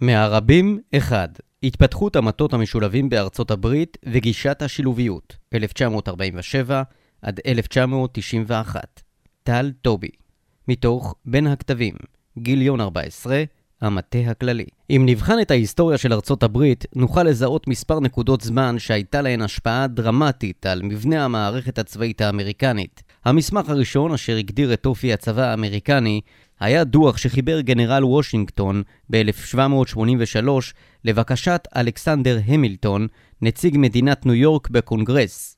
מהרבים, אחד. התפתחות המטות המשולבים בארצות הברית וגישת השילוביות, 1947 עד 1991. טל טובי. מתוך בין הכתבים, גיליון 14, המטה הכללי. אם נבחן את ההיסטוריה של ארצות הברית, נוכל לזהות מספר נקודות זמן שהייתה להן השפעה דרמטית על מבנה המערכת הצבאית האמריקנית. המסמך הראשון, אשר הגדיר את אופי הצבא האמריקני, היה דוח שחיבר גנרל וושינגטון ב-1783 לבקשת אלכסנדר המילטון, נציג מדינת ניו יורק בקונגרס.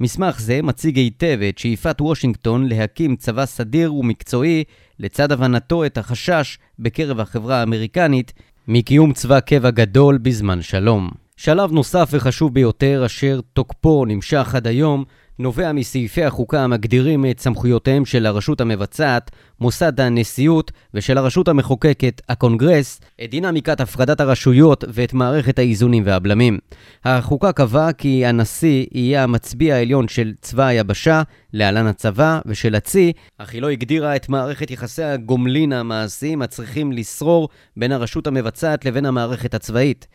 מסמך זה מציג היטב את שאיפת וושינגטון להקים צבא סדיר ומקצועי לצד הבנתו את החשש בקרב החברה האמריקנית מקיום צבא קבע גדול בזמן שלום. שלב נוסף וחשוב ביותר אשר תוקפו נמשך עד היום נובע מסעיפי החוקה המגדירים את סמכויותיהם של הרשות המבצעת, מוסד הנשיאות ושל הרשות המחוקקת, הקונגרס, את דינמיקת הפרדת הרשויות ואת מערכת האיזונים והבלמים. החוקה קבעה כי הנשיא יהיה המצביע העליון של צבא היבשה, להלן הצבא, ושל הצי, אך היא לא הגדירה את מערכת יחסי הגומלין המעשיים הצריכים לשרור בין הרשות המבצעת לבין המערכת הצבאית.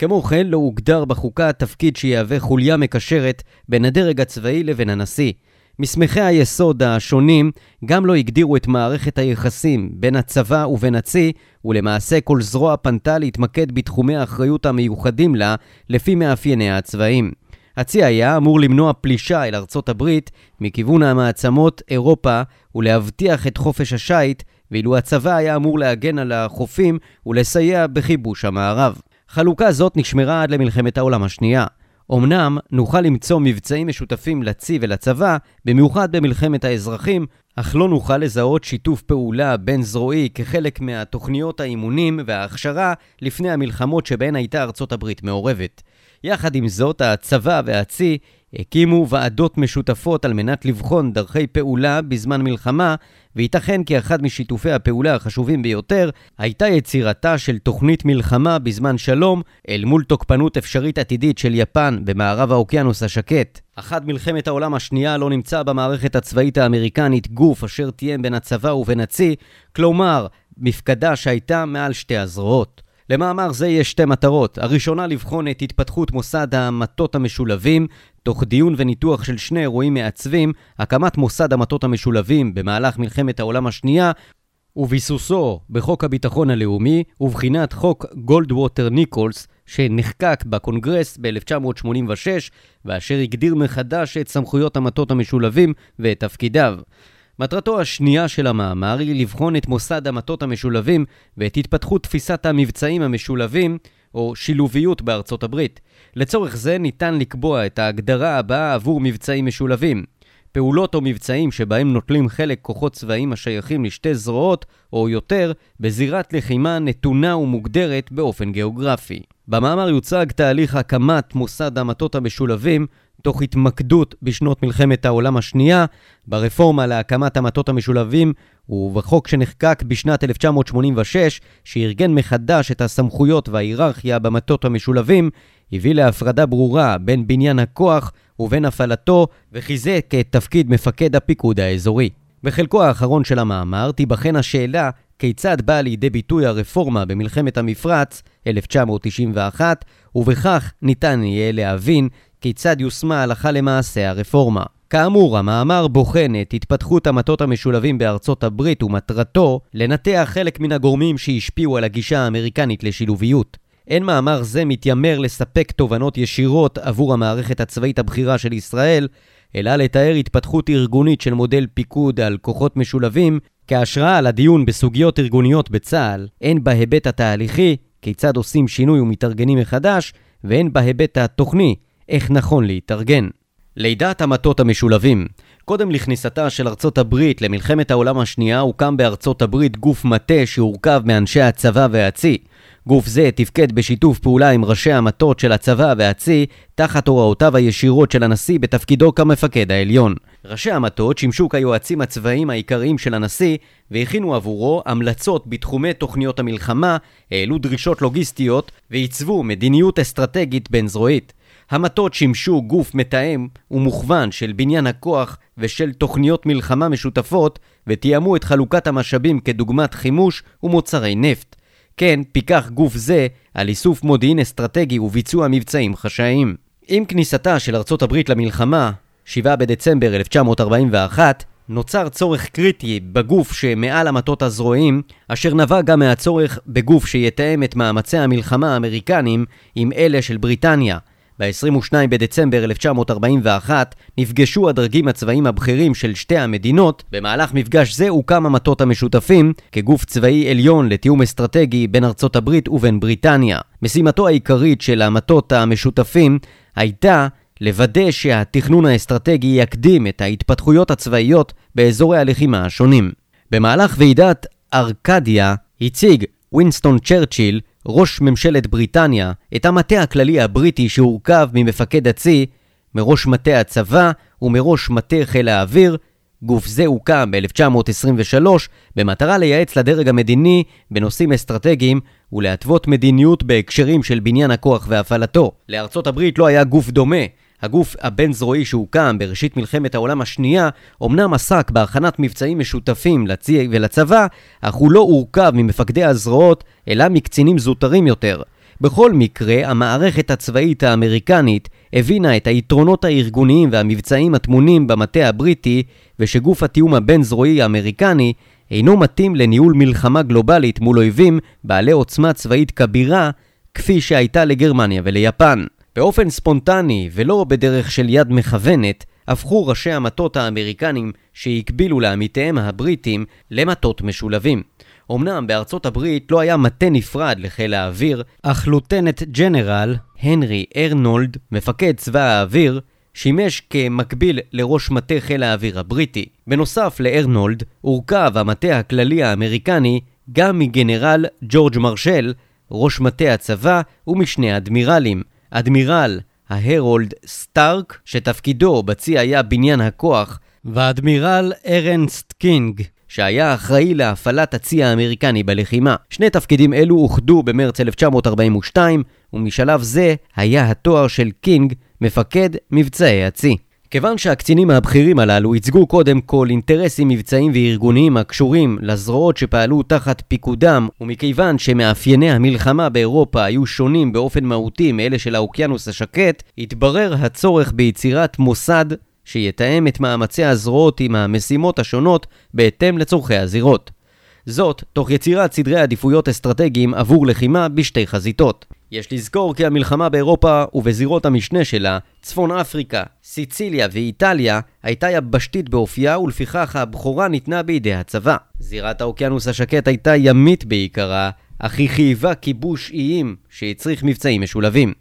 כמו כן, לא הוגדר בחוקה תפקיד שיהווה חוליה מקשרת בין הדרג הצבאי לבין הנשיא. מסמכי היסוד השונים גם לא הגדירו את מערכת היחסים בין הצבא ובין הצי, ולמעשה כל זרוע פנתה להתמקד בתחומי האחריות המיוחדים לה, לפי מאפייניה הצבאיים. הצי היה אמור למנוע פלישה אל ארצות הברית מכיוון המעצמות אירופה ולהבטיח את חופש השיט, ואילו הצבא היה אמור להגן על החופים ולסייע בכיבוש המערב. חלוקה זאת נשמרה עד למלחמת העולם השנייה. אמנם נוכל למצוא מבצעים משותפים לצי ולצבא, במיוחד במלחמת האזרחים, אך לא נוכל לזהות שיתוף פעולה בין זרועי כחלק מהתוכניות האימונים וההכשרה לפני המלחמות שבהן הייתה ארצות הברית מעורבת. יחד עם זאת, הצבא והצי הקימו ועדות משותפות על מנת לבחון דרכי פעולה בזמן מלחמה, וייתכן כי אחד משיתופי הפעולה החשובים ביותר הייתה יצירתה של תוכנית מלחמה בזמן שלום אל מול תוקפנות אפשרית עתידית של יפן במערב האוקיינוס השקט. עד מלחמת העולם השנייה לא נמצא במערכת הצבאית האמריקנית גוף אשר תיאם בין הצבא ובין הצי, כלומר, מפקדה שהייתה מעל שתי הזרועות. למאמר זה יש שתי מטרות. הראשונה לבחון את התפתחות מוסד המטות המשולבים, תוך דיון וניתוח של שני אירועים מעצבים, הקמת מוסד המטות המשולבים במהלך מלחמת העולם השנייה, וביסוסו בחוק הביטחון הלאומי, ובחינת חוק גולדווטר ניקולס, שנחקק בקונגרס ב-1986, ואשר הגדיר מחדש את סמכויות המטות המשולבים ואת תפקידיו. מטרתו השנייה של המאמר היא לבחון את מוסד המטות המשולבים ואת התפתחות תפיסת המבצעים המשולבים, או שילוביות בארצות הברית. לצורך זה ניתן לקבוע את ההגדרה הבאה עבור מבצעים משולבים. פעולות או מבצעים שבהם נוטלים חלק כוחות צבאיים השייכים לשתי זרועות או יותר בזירת לחימה נתונה ומוגדרת באופן גיאוגרפי. במאמר יוצג תהליך הקמת מוסד המטות המשולבים תוך התמקדות בשנות מלחמת העולם השנייה, ברפורמה להקמת המטות המשולבים ובחוק שנחקק בשנת 1986, שארגן מחדש את הסמכויות וההיררכיה במטות המשולבים, הביא להפרדה ברורה בין בניין הכוח ובין הפעלתו, וחיזק את תפקיד מפקד הפיקוד האזורי. בחלקו האחרון של המאמר תיבחן השאלה כיצד באה לידי ביטוי הרפורמה במלחמת המפרץ 1991, ובכך ניתן יהיה להבין כיצד יושמה הלכה למעשה הרפורמה. כאמור, המאמר בוחן את התפתחות המטות המשולבים בארצות הברית ומטרתו לנתח חלק מן הגורמים שהשפיעו על הגישה האמריקנית לשילוביות. אין מאמר זה מתיימר לספק תובנות ישירות עבור המערכת הצבאית הבכירה של ישראל, אלא לתאר התפתחות ארגונית של מודל פיקוד על כוחות משולבים כהשראה לדיון בסוגיות ארגוניות בצה"ל, הן בהיבט התהליכי, כיצד עושים שינוי ומתארגנים מחדש, והן בהיבט התוכני, איך נכון להתארגן. לידת המטות המשולבים קודם לכניסתה של ארצות הברית למלחמת העולם השנייה הוקם בארצות הברית גוף מטה שהורכב מאנשי הצבא והצי. גוף זה תפקד בשיתוף פעולה עם ראשי המטות של הצבא והצי תחת הוראותיו הישירות של הנשיא בתפקידו כמפקד העליון. ראשי המטות שימשו כיועצים הצבאיים העיקריים של הנשיא והכינו עבורו המלצות בתחומי תוכניות המלחמה, העלו דרישות לוגיסטיות ועיצבו מדיניות אסטרטגית בין זרועית. המטות שימשו גוף מתאם ומוכוון של בניין הכוח ושל תוכניות מלחמה משותפות ותיאמו את חלוקת המשאבים כדוגמת חימוש ומוצרי נפט. כן פיקח גוף זה על איסוף מודיעין אסטרטגי וביצוע מבצעים חשאיים. עם כניסתה של ארצות הברית למלחמה, 7 בדצמבר 1941, נוצר צורך קריטי בגוף שמעל המטות הזרועים, אשר נבע גם מהצורך בגוף שיתאם את מאמצי המלחמה האמריקנים עם אלה של בריטניה. ב-22 בדצמבר 1941 נפגשו הדרגים הצבאיים הבכירים של שתי המדינות. במהלך מפגש זה הוקם המטות המשותפים כגוף צבאי עליון לתיאום אסטרטגי בין ארצות הברית ובין בריטניה. משימתו העיקרית של המטות המשותפים הייתה לוודא שהתכנון האסטרטגי יקדים את ההתפתחויות הצבאיות באזורי הלחימה השונים. במהלך ועידת ארקדיה הציג וינסטון צ'רצ'יל, ראש ממשלת בריטניה, את המטה הכללי הבריטי שהורכב ממפקד הצי, מראש מטה הצבא ומראש מטה חיל האוויר. גוף זה הוקם ב-1923 במטרה לייעץ לדרג המדיני בנושאים אסטרטגיים ולהתוות מדיניות בהקשרים של בניין הכוח והפעלתו. לארצות הברית לא היה גוף דומה, הגוף הבין-זרועי שהוקם בראשית מלחמת העולם השנייה, אמנם עסק בהכנת מבצעים משותפים לצי ולצבא, אך הוא לא הורכב ממפקדי הזרועות, אלא מקצינים זוטרים יותר. בכל מקרה, המערכת הצבאית האמריקנית הבינה את היתרונות הארגוניים והמבצעיים הטמונים במטה הבריטי, ושגוף התיאום הבין-זרועי האמריקני אינו מתאים לניהול מלחמה גלובלית מול אויבים בעלי עוצמה צבאית כבירה, כפי שהייתה לגרמניה וליפן. באופן ספונטני ולא בדרך של יד מכוונת, הפכו ראשי המטות האמריקנים שהקבילו לעמיתיהם הבריטים למטות משולבים. אמנם בארצות הברית לא היה מטה נפרד לחיל האוויר, אך לוטנט ג'נרל הנרי ארנולד, מפקד צבא האוויר, שימש כמקביל לראש מטה חיל האוויר הבריטי. בנוסף לארנולד, הורכב המטה הכללי האמריקני גם מגנרל ג'ורג' מרשל, ראש מטה הצבא ומשני אדמירלים, אדמירל הרולד סטארק, שתפקידו בצי היה בניין הכוח, ואדמירל ארנסט קינג, שהיה אחראי להפעלת הצי האמריקני בלחימה. שני תפקידים אלו אוחדו במרץ 1942, ומשלב זה היה התואר של קינג מפקד מבצעי הצי. כיוון שהקצינים הבכירים הללו ייצגו קודם כל אינטרסים מבצעיים וארגוניים הקשורים לזרועות שפעלו תחת פיקודם, ומכיוון שמאפייני המלחמה באירופה היו שונים באופן מהותי מאלה של האוקיינוס השקט, התברר הצורך ביצירת מוסד שיתאם את מאמצי הזרועות עם המשימות השונות בהתאם לצורכי הזירות. זאת, תוך יצירת סדרי עדיפויות אסטרטגיים עבור לחימה בשתי חזיתות. יש לזכור כי המלחמה באירופה ובזירות המשנה שלה, צפון אפריקה, סיציליה ואיטליה, הייתה יבשתית באופייה ולפיכך הבכורה ניתנה בידי הצבא. זירת האוקיינוס השקט הייתה ימית בעיקרה, אך היא חייבה כיבוש איים שהצריך מבצעים משולבים.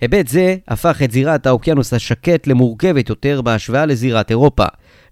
היבט זה הפך את זירת האוקיינוס השקט למורכבת יותר בהשוואה לזירת אירופה.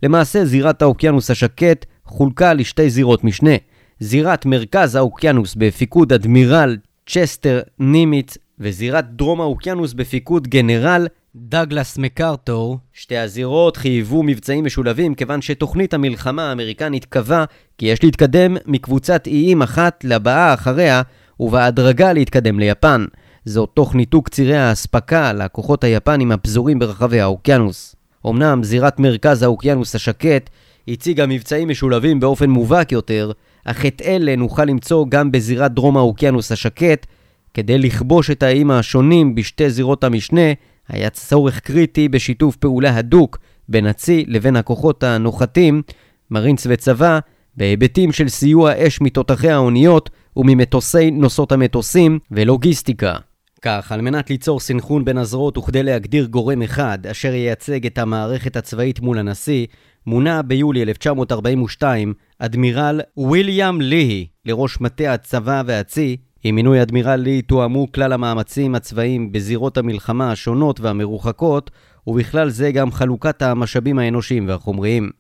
למעשה זירת האוקיינוס השקט חולקה לשתי זירות משנה. זירת מרכז האוקיינוס בפיקוד אדמירל צ'סטר נימיץ וזירת דרום האוקיינוס בפיקוד גנרל דגלס מקארטור. שתי הזירות חייבו מבצעים משולבים כיוון שתוכנית המלחמה האמריקנית קבעה כי יש להתקדם מקבוצת איים אחת לבאה אחריה ובהדרגה להתקדם ליפן. זאת תוך ניתוק צירי האספקה לכוחות היפנים הפזורים ברחבי האוקיינוס. אמנם זירת מרכז האוקיינוס השקט הציגה מבצעים משולבים באופן מובהק יותר, אך את אלה נוכל למצוא גם בזירת דרום האוקיינוס השקט. כדי לכבוש את האיים השונים בשתי זירות המשנה, היה צורך קריטי בשיתוף פעולה הדוק בין הצי לבין הכוחות הנוחתים, מרינס וצבא, בהיבטים של סיוע אש מתותחי האוניות וממטוסי נושאות המטוסים ולוגיסטיקה. כך, על מנת ליצור סנכרון בין הזרועות וכדי להגדיר גורם אחד אשר ייצג את המערכת הצבאית מול הנשיא, מונה ביולי 1942 אדמירל ויליאם ליהי לראש מטה הצבא והצי. עם מינוי אדמירל לי תואמו כלל המאמצים הצבאיים בזירות המלחמה השונות והמרוחקות, ובכלל זה גם חלוקת המשאבים האנושיים והחומריים.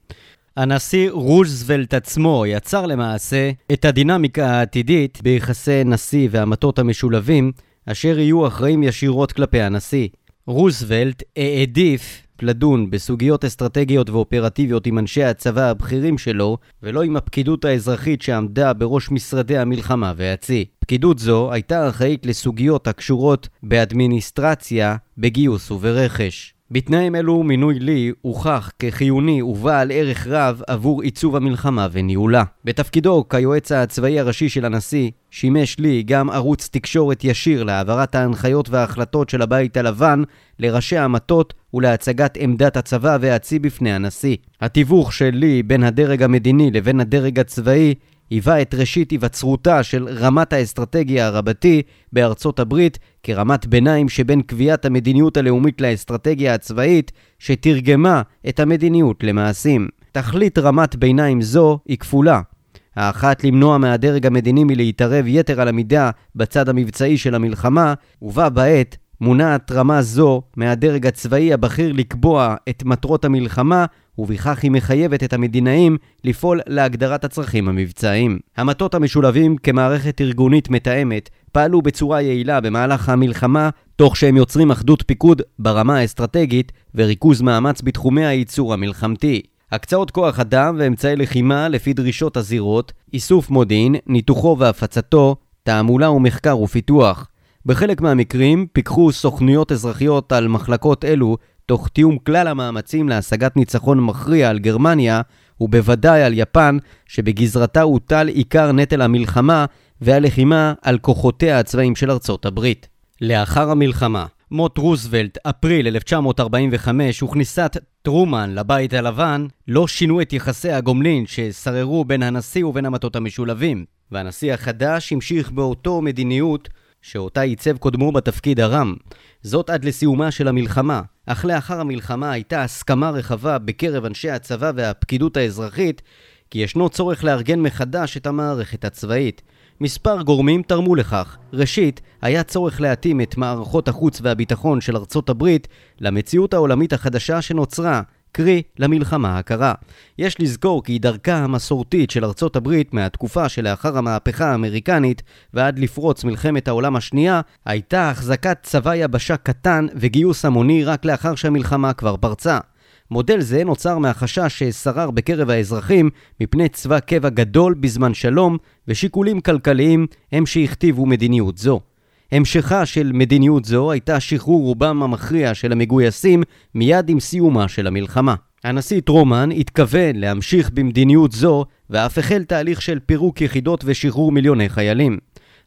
הנשיא רוזוולט עצמו יצר למעשה את הדינמיקה העתידית ביחסי נשיא והמטות המשולבים, אשר יהיו אחראים ישירות כלפי הנשיא. רוזוולט העדיף לדון בסוגיות אסטרטגיות ואופרטיביות עם אנשי הצבא הבכירים שלו, ולא עם הפקידות האזרחית שעמדה בראש משרדי המלחמה והצי. פקידות זו הייתה אחראית לסוגיות הקשורות באדמיניסטרציה, בגיוס וברכש. בתנאים אלו מינוי לי הוכח כחיוני ובעל ערך רב עבור עיצוב המלחמה וניהולה. בתפקידו כיועץ הצבאי הראשי של הנשיא, שימש לי גם ערוץ תקשורת ישיר להעברת ההנחיות וההחלטות של הבית הלבן לראשי המטות ולהצגת עמדת הצבא והצי בפני הנשיא. התיווך של לי בין הדרג המדיני לבין הדרג הצבאי היווה את ראשית היווצרותה של רמת האסטרטגיה הרבתי בארצות הברית כרמת ביניים שבין קביעת המדיניות הלאומית לאסטרטגיה הצבאית שתרגמה את המדיניות למעשים. תכלית רמת ביניים זו היא כפולה. האחת למנוע מהדרג המדיני מלהתערב יתר על המידה בצד המבצעי של המלחמה, ובה בעת מונעת רמה זו מהדרג הצבאי הבכיר לקבוע את מטרות המלחמה ובכך היא מחייבת את המדינאים לפעול להגדרת הצרכים המבצעיים. המטות המשולבים כמערכת ארגונית מתאמת פעלו בצורה יעילה במהלך המלחמה, תוך שהם יוצרים אחדות פיקוד ברמה האסטרטגית וריכוז מאמץ בתחומי הייצור המלחמתי. הקצאות כוח אדם ואמצעי לחימה לפי דרישות הזירות, איסוף מודיעין, ניתוחו והפצתו, תעמולה ומחקר ופיתוח. בחלק מהמקרים פיקחו סוכנויות אזרחיות על מחלקות אלו תוך תיאום כלל המאמצים להשגת ניצחון מכריע על גרמניה, ובוודאי על יפן, שבגזרתה הוטל עיקר נטל המלחמה והלחימה על כוחותיה הצבאיים של ארצות הברית. לאחר המלחמה, מוט רוזוולט, אפריל 1945, וכניסת טרומן לבית הלבן, לא שינו את יחסי הגומלין ששררו בין הנשיא ובין המטות המשולבים, והנשיא החדש המשיך באותו מדיניות שאותה ייצב קודמו בתפקיד הרם. זאת עד לסיומה של המלחמה, אך לאחר המלחמה הייתה הסכמה רחבה בקרב אנשי הצבא והפקידות האזרחית כי ישנו צורך לארגן מחדש את המערכת הצבאית. מספר גורמים תרמו לכך. ראשית, היה צורך להתאים את מערכות החוץ והביטחון של ארצות הברית למציאות העולמית החדשה שנוצרה, קרי למלחמה הקרה. יש לזכור כי דרכה המסורתית של ארצות הברית מהתקופה שלאחר המהפכה האמריקנית ועד לפרוץ מלחמת העולם השנייה, הייתה החזקת צבא יבשה קטן וגיוס המוני רק לאחר שהמלחמה כבר פרצה. מודל זה נוצר מהחשש ששרר בקרב האזרחים מפני צבא קבע גדול בזמן שלום, ושיקולים כלכליים הם שהכתיבו מדיניות זו. המשכה של מדיניות זו הייתה שחרור רובם המכריע של המגויסים מיד עם סיומה של המלחמה. הנשיא טרומן התכוון להמשיך במדיניות זו ואף החל תהליך של פירוק יחידות ושחרור מיליוני חיילים.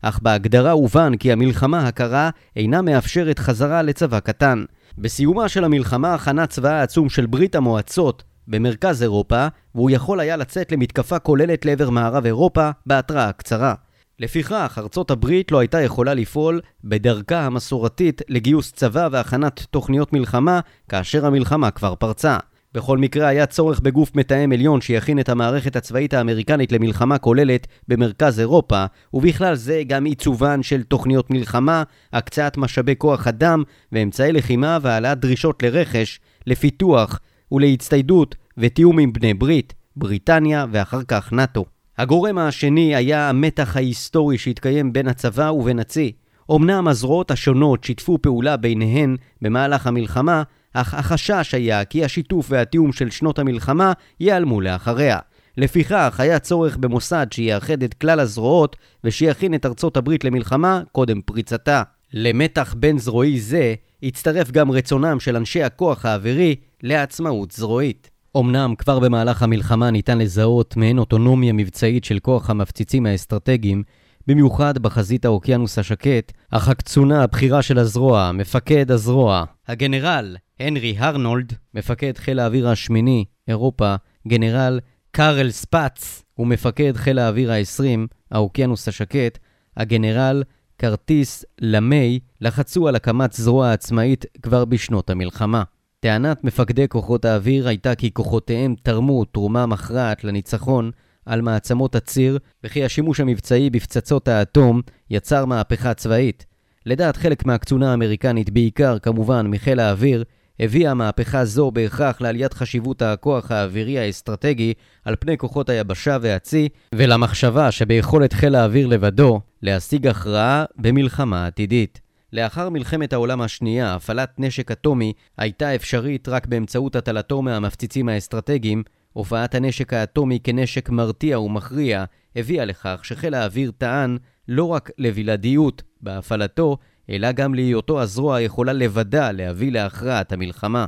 אך בהגדרה הובן כי המלחמה הקרה אינה מאפשרת חזרה לצבא קטן. בסיומה של המלחמה חנה צבאה העצום של ברית המועצות במרכז אירופה, והוא יכול היה לצאת למתקפה כוללת לעבר מערב אירופה בהתראה קצרה. לפיכך, ארצות הברית לא הייתה יכולה לפעול בדרכה המסורתית לגיוס צבא והכנת תוכניות מלחמה כאשר המלחמה כבר פרצה. בכל מקרה היה צורך בגוף מתאם עליון שיכין את המערכת הצבאית האמריקנית למלחמה כוללת במרכז אירופה, ובכלל זה גם עיצובן של תוכניות מלחמה, הקצאת משאבי כוח אדם ואמצעי לחימה והעלאת דרישות לרכש, לפיתוח ולהצטיידות ותיאום עם בני ברית, בריטניה ואחר כך נאט"ו. הגורם השני היה המתח ההיסטורי שהתקיים בין הצבא ובין הצי. אמנם הזרועות השונות שיתפו פעולה ביניהן במהלך המלחמה, אך החשש היה כי השיתוף והתיאום של שנות המלחמה ייעלמו לאחריה. לפיכך היה צורך במוסד שיאחד את כלל הזרועות ושיכין את ארצות הברית למלחמה קודם פריצתה. למתח בין זרועי זה הצטרף גם רצונם של אנשי הכוח האווירי לעצמאות זרועית. אמנם כבר במהלך המלחמה ניתן לזהות מעין אוטונומיה מבצעית של כוח המפציצים האסטרטגיים, במיוחד בחזית האוקיינוס השקט, אך הקצונה הבכירה של הזרוע, מפקד הזרוע, הגנרל הנרי הרנולד, מפקד חיל האוויר השמיני, אירופה, גנרל קארל ספאץ, ומפקד חיל האוויר ה-20, האוקיינוס השקט, הגנרל קרטיס למי, לחצו על הקמת זרוע עצמאית כבר בשנות המלחמה. טענת מפקדי כוחות האוויר הייתה כי כוחותיהם תרמו תרומה מכרעת לניצחון על מעצמות הציר, וכי השימוש המבצעי בפצצות האטום יצר מהפכה צבאית. לדעת חלק מהקצונה האמריקנית, בעיקר כמובן מחיל האוויר, הביאה מהפכה זו בהכרח לעליית חשיבות הכוח האווירי האסטרטגי על פני כוחות היבשה והצי, ולמחשבה שביכולת חיל האוויר לבדו להשיג הכרעה במלחמה עתידית. לאחר מלחמת העולם השנייה, הפעלת נשק אטומי הייתה אפשרית רק באמצעות הטלתו מהמפציצים האסטרטגיים, הופעת הנשק האטומי כנשק מרתיע ומכריע הביאה לכך שחיל האוויר טען לא רק לבלעדיות בהפעלתו, אלא גם להיותו הזרוע יכולה לבדה להביא להכרעת המלחמה.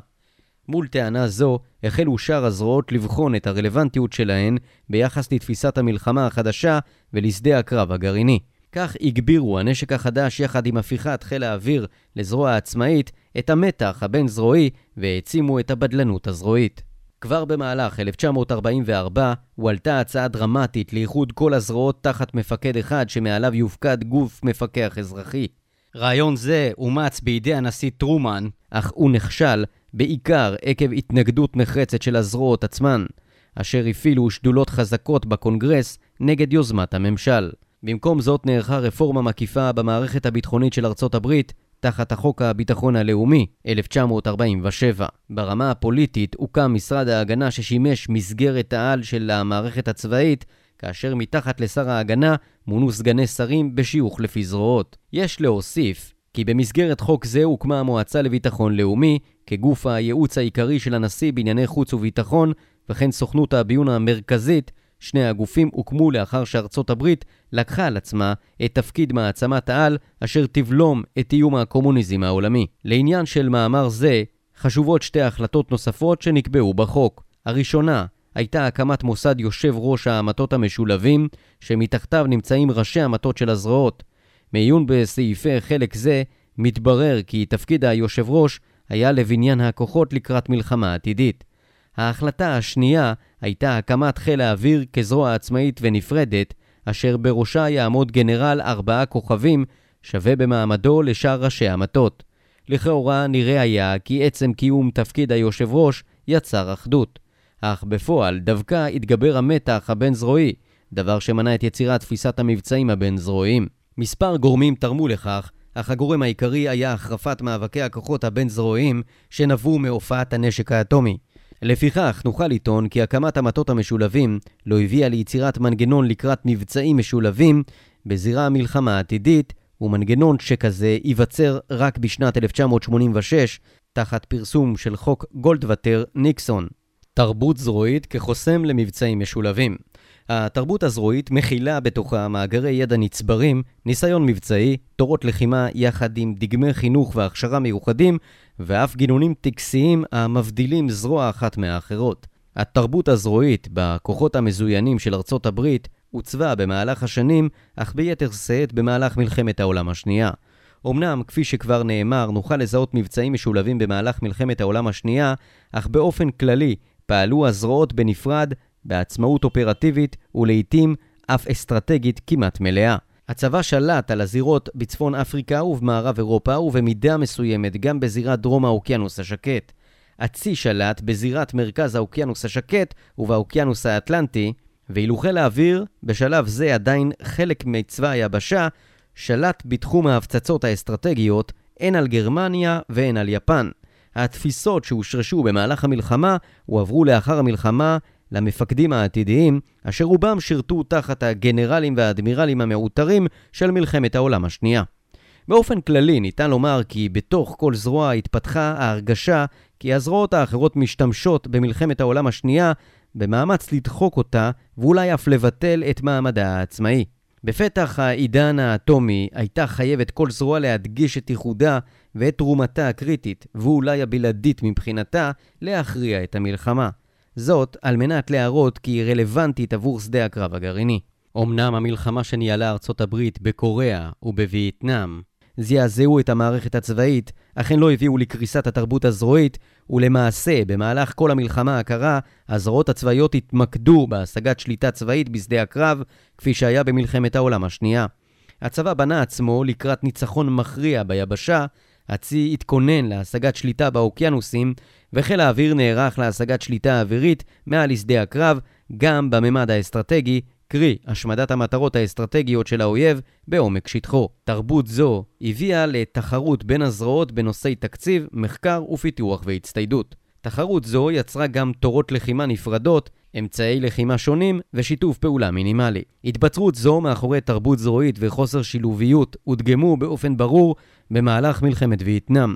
מול טענה זו, החלו שאר הזרועות לבחון את הרלוונטיות שלהן ביחס לתפיסת המלחמה החדשה ולשדה הקרב הגרעיני. כך הגבירו הנשק החדש יחד עם הפיכת חיל האוויר לזרוע עצמאית את המתח הבין-זרועי והעצימו את הבדלנות הזרועית. כבר במהלך 1944 הועלתה הצעה דרמטית לאיחוד כל הזרועות תחת מפקד אחד שמעליו יופקד גוף מפקח אזרחי. רעיון זה אומץ בידי הנשיא טרומן, אך הוא נכשל בעיקר עקב התנגדות נחרצת של הזרועות עצמן, אשר הפעילו שדולות חזקות בקונגרס נגד יוזמת הממשל. במקום זאת נערכה רפורמה מקיפה במערכת הביטחונית של ארצות הברית תחת החוק הביטחון הלאומי, 1947. ברמה הפוליטית הוקם משרד ההגנה ששימש מסגרת העל של המערכת הצבאית, כאשר מתחת לשר ההגנה מונו סגני שרים בשיוך לפי זרועות. יש להוסיף כי במסגרת חוק זה הוקמה המועצה לביטחון לאומי, כגוף הייעוץ העיקרי של הנשיא בענייני חוץ וביטחון, וכן סוכנות הביון המרכזית, שני הגופים הוקמו לאחר שארצות הברית לקחה על עצמה את תפקיד מעצמת העל אשר תבלום את איום הקומוניזם העולמי. לעניין של מאמר זה, חשובות שתי החלטות נוספות שנקבעו בחוק. הראשונה הייתה הקמת מוסד יושב ראש המטות המשולבים, שמתחתיו נמצאים ראשי המטות של הזרועות. מעיון בסעיפי חלק זה, מתברר כי תפקיד היושב ראש היה לבניין הכוחות לקראת מלחמה עתידית. ההחלטה השנייה הייתה הקמת חיל האוויר כזרוע עצמאית ונפרדת, אשר בראשה יעמוד גנרל ארבעה כוכבים, שווה במעמדו לשאר ראשי המטות. לכאורה נראה היה כי עצם קיום תפקיד היושב ראש יצר אחדות. אך בפועל דווקא התגבר המתח הבין-זרועי, דבר שמנע את יצירת תפיסת המבצעים הבין-זרועיים. מספר גורמים תרמו לכך, אך הגורם העיקרי היה החרפת מאבקי הכוחות הבין-זרועיים שנבעו מהופעת הנשק האטומי. לפיכך, נוכל לטעון כי הקמת המטות המשולבים לא הביאה ליצירת מנגנון לקראת מבצעים משולבים בזירה המלחמה העתידית, ומנגנון שכזה ייווצר רק בשנת 1986, תחת פרסום של חוק גולדווטר-ניקסון. תרבות זרועית כחוסם למבצעים משולבים. התרבות הזרועית מכילה בתוכה מאגרי ידע נצברים, ניסיון מבצעי, תורות לחימה יחד עם דגמי חינוך והכשרה מיוחדים, ואף גינונים טקסיים המבדילים זרוע אחת מהאחרות. התרבות הזרועית בכוחות המזוינים של ארצות הברית עוצבה במהלך השנים, אך ביתר שאת במהלך מלחמת העולם השנייה. אמנם, כפי שכבר נאמר, נוכל לזהות מבצעים משולבים במהלך מלחמת העולם השנייה, אך באופן כללי פעלו הזרועות בנפרד, בעצמאות אופרטיבית ולעיתים אף אסטרטגית כמעט מלאה. הצבא שלט על הזירות בצפון אפריקה ובמערב אירופה ובמידה מסוימת גם בזירת דרום האוקיינוס השקט. הצי שלט בזירת מרכז האוקיינוס השקט ובאוקיינוס האטלנטי, ואילו חיל האוויר, בשלב זה עדיין חלק מצבא היבשה, שלט בתחום ההפצצות האסטרטגיות הן על גרמניה והן על יפן. התפיסות שהושרשו במהלך המלחמה הועברו לאחר המלחמה למפקדים העתידיים, אשר רובם שירתו תחת הגנרלים והאדמירלים המעוטרים של מלחמת העולם השנייה. באופן כללי ניתן לומר כי בתוך כל זרוע התפתחה ההרגשה כי הזרועות האחרות משתמשות במלחמת העולם השנייה במאמץ לדחוק אותה ואולי אף לבטל את מעמדה העצמאי. בפתח העידן האטומי הייתה חייבת כל זרוע להדגיש את ייחודה ואת תרומתה הקריטית, ואולי הבלעדית מבחינתה, להכריע את המלחמה. זאת על מנת להראות כי היא רלוונטית עבור שדה הקרב הגרעיני. אמנם המלחמה שניהלה ארצות הברית בקוריאה ובווייטנאם זעזעו את המערכת הצבאית, אך הן לא הביאו לקריסת התרבות הזרועית, ולמעשה, במהלך כל המלחמה הקרה, הזרועות הצבאיות התמקדו בהשגת שליטה צבאית בשדה הקרב, כפי שהיה במלחמת העולם השנייה. הצבא בנה עצמו לקראת ניצחון מכריע ביבשה, הצי התכונן להשגת שליטה באוקיינוסים, וחיל האוויר נערך להשגת שליטה אווירית מעל לשדה הקרב, גם בממד האסטרטגי, קרי השמדת המטרות האסטרטגיות של האויב בעומק שטחו. תרבות זו הביאה לתחרות בין הזרועות בנושאי תקציב, מחקר ופיתוח והצטיידות. תחרות זו יצרה גם תורות לחימה נפרדות, אמצעי לחימה שונים ושיתוף פעולה מינימלי. התבצרות זו מאחורי תרבות זרועית וחוסר שילוביות הודגמו באופן ברור במהלך מלחמת וייטנאם.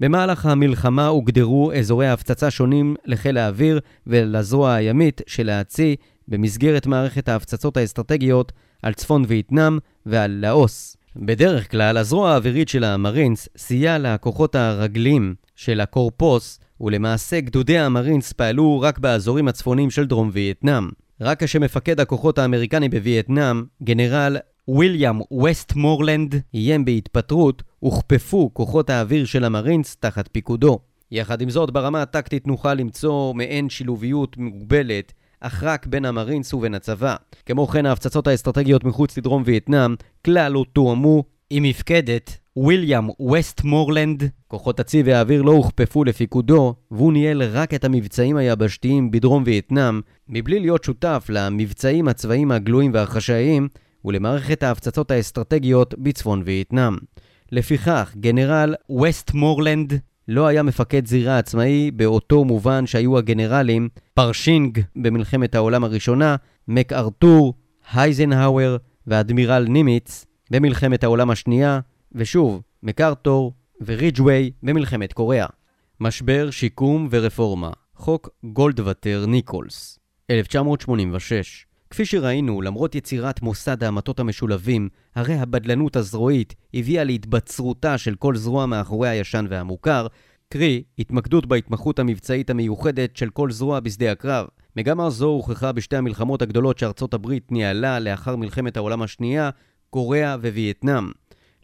במהלך המלחמה הוגדרו אזורי ההפצצה שונים לחיל האוויר ולזרוע הימית של הצי במסגרת מערכת ההפצצות האסטרטגיות על צפון וייטנאם ועל לאוס. בדרך כלל, הזרוע האווירית של המרינס סייעה לכוחות הרגלים של הקורפוס, ולמעשה גדודי המרינס פעלו רק באזורים הצפוניים של דרום וייטנאם. רק כשמפקד הכוחות האמריקני בווייטנאם, גנרל וויליאם ווסטמורלנד, איים בהתפטרות, הוכפפו כוחות האוויר של המרינס תחת פיקודו. יחד עם זאת, ברמה הטקטית נוכל למצוא מעין שילוביות מוגבלת אך רק בין המרינס ובין הצבא. כמו כן, ההפצצות האסטרטגיות מחוץ לדרום וייטנאם כלל לא תואמו עם מפקדת וויליאם ווסטמורלנד. כוחות הצי והאוויר לא הוכפפו לפיקודו, והוא ניהל רק את המבצעים היבשתיים בדרום וייטנאם, מבלי להיות שותף למבצעים הצבאיים הגלויים והחשאיים ולמערכת ההפצצות האסטרטגיות בצפון וייטנאם. לפיכך, גנרל ווסטמורלנד לא היה מפקד זירה עצמאי באותו מובן שהיו הגנרלים פרשינג במלחמת העולם הראשונה, מק ארתור, אייזנהאואר ואדמירל נימיץ במלחמת העולם השנייה, ושוב, מקארתור וריג'ווי במלחמת קוריאה. משבר, שיקום ורפורמה חוק גולדווטר ניקולס 1986 כפי שראינו, למרות יצירת מוסד המטות המשולבים, הרי הבדלנות הזרועית הביאה להתבצרותה של כל זרוע מאחורי הישן והמוכר, קרי, התמקדות בהתמחות המבצעית המיוחדת של כל זרוע בשדה הקרב. מגמה זו הוכחה בשתי המלחמות הגדולות שארצות הברית ניהלה לאחר מלחמת העולם השנייה, קוריאה ווייטנאם.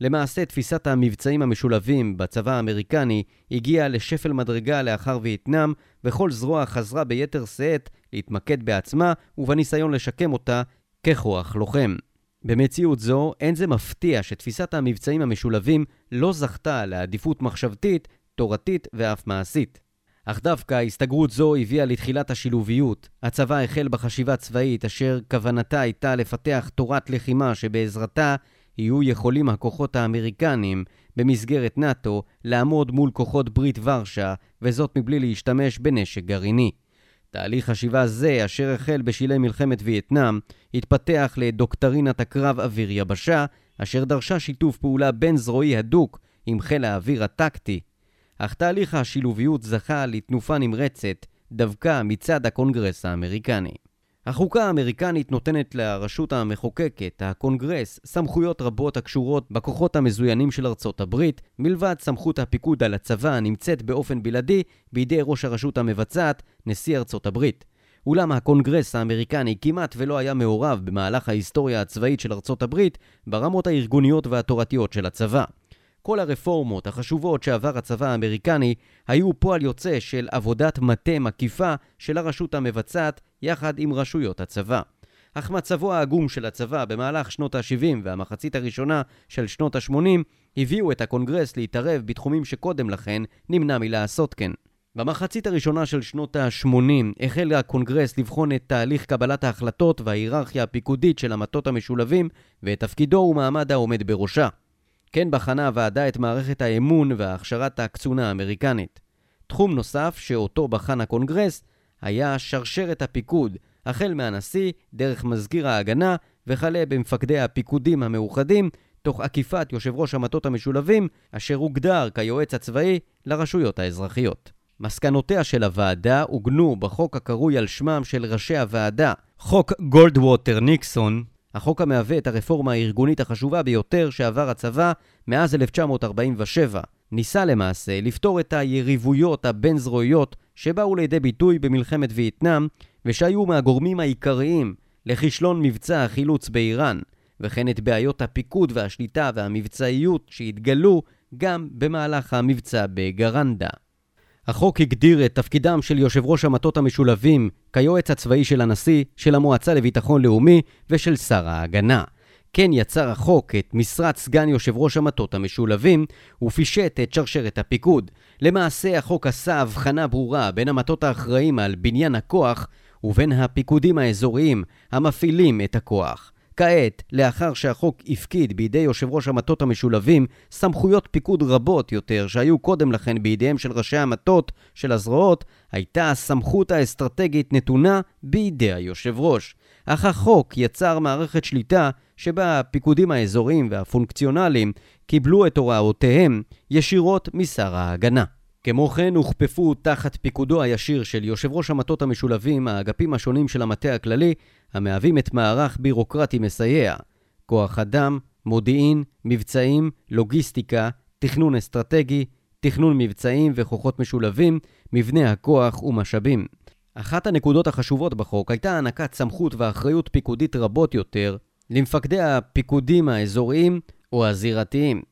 למעשה, תפיסת המבצעים המשולבים בצבא האמריקני הגיעה לשפל מדרגה לאחר וייטנאם, וכל זרוע חזרה ביתר שאת להתמקד בעצמה ובניסיון לשקם אותה ככוח לוחם. במציאות זו, אין זה מפתיע שתפיסת המבצעים המשולבים לא זכתה לעדיפות מחשבתית, תורתית ואף מעשית. אך דווקא הסתגרות זו הביאה לתחילת השילוביות. הצבא החל בחשיבה צבאית אשר כוונתה הייתה לפתח תורת לחימה שבעזרתה יהיו יכולים הכוחות האמריקנים במסגרת נאט"ו לעמוד מול כוחות ברית ורשה, וזאת מבלי להשתמש בנשק גרעיני. תהליך חשיבה זה, אשר החל בשלהי מלחמת וייטנאם, התפתח לדוקטרינת הקרב אוויר-יבשה, אשר דרשה שיתוף פעולה בין-זרועי הדוק עם חיל האוויר הטקטי. אך תהליך השילוביות זכה לתנופה נמרצת דווקא מצד הקונגרס האמריקני. החוקה האמריקנית נותנת לרשות המחוקקת, הקונגרס, סמכויות רבות הקשורות בכוחות המזוינים של ארצות הברית, מלבד סמכות הפיקוד על הצבא הנמצאת באופן בלעדי בידי ראש הרשות המבצעת, נשיא ארצות הברית. אולם הקונגרס האמריקני כמעט ולא היה מעורב במהלך ההיסטוריה הצבאית של ארצות הברית ברמות הארגוניות והתורתיות של הצבא. כל הרפורמות החשובות שעבר הצבא האמריקני היו פועל יוצא של עבודת מטה מקיפה של הרשות המבצעת יחד עם רשויות הצבא. אך מצבו העגום של הצבא במהלך שנות ה-70 והמחצית הראשונה של שנות ה-80 הביאו את הקונגרס להתערב בתחומים שקודם לכן נמנע מלעשות כן. במחצית הראשונה של שנות ה-80 החל הקונגרס לבחון את תהליך קבלת ההחלטות וההיררכיה הפיקודית של המטות המשולבים ואת תפקידו ומעמד העומד בראשה. כן בחנה הוועדה את מערכת האימון והכשרת הקצונה האמריקנית. תחום נוסף שאותו בחן הקונגרס היה שרשרת הפיקוד, החל מהנשיא, דרך מזכיר ההגנה, וכלה במפקדי הפיקודים המאוחדים, תוך עקיפת יושב ראש המטות המשולבים, אשר הוגדר כיועץ הצבאי לרשויות האזרחיות. מסקנותיה של הוועדה עוגנו בחוק הקרוי על שמם של ראשי הוועדה, חוק גולדווטר ניקסון, החוק המהווה את הרפורמה הארגונית החשובה ביותר שעבר הצבא מאז 1947. ניסה למעשה לפתור את היריבויות הבין-זרועיות שבאו לידי ביטוי במלחמת וייטנאם ושהיו מהגורמים העיקריים לכישלון מבצע החילוץ באיראן, וכן את בעיות הפיקוד והשליטה והמבצעיות שהתגלו גם במהלך המבצע בגרנדה. החוק הגדיר את תפקידם של יושב ראש המטות המשולבים כיועץ הצבאי של הנשיא, של המועצה לביטחון לאומי ושל שר ההגנה. כן יצר החוק את משרת סגן יושב ראש המטות המשולבים ופישט את שרשרת הפיקוד. למעשה החוק עשה הבחנה ברורה בין המטות האחראים על בניין הכוח ובין הפיקודים האזוריים המפעילים את הכוח. כעת, לאחר שהחוק הפקיד בידי יושב ראש המטות המשולבים סמכויות פיקוד רבות יותר שהיו קודם לכן בידיהם של ראשי המטות של הזרועות, הייתה הסמכות האסטרטגית נתונה בידי היושב ראש. אך החוק יצר מערכת שליטה שבה הפיקודים האזוריים והפונקציונליים קיבלו את הוראותיהם ישירות משר ההגנה. כמו כן הוכפפו תחת פיקודו הישיר של יושב ראש המטות המשולבים האגפים השונים של המטה הכללי, המהווים את מערך בירוקרטי מסייע, כוח אדם, מודיעין, מבצעים, לוגיסטיקה, תכנון אסטרטגי, תכנון מבצעים וכוחות משולבים, מבנה הכוח ומשאבים. אחת הנקודות החשובות בחוק הייתה הענקת סמכות ואחריות פיקודית רבות יותר למפקדי הפיקודים האזוריים או הזירתיים.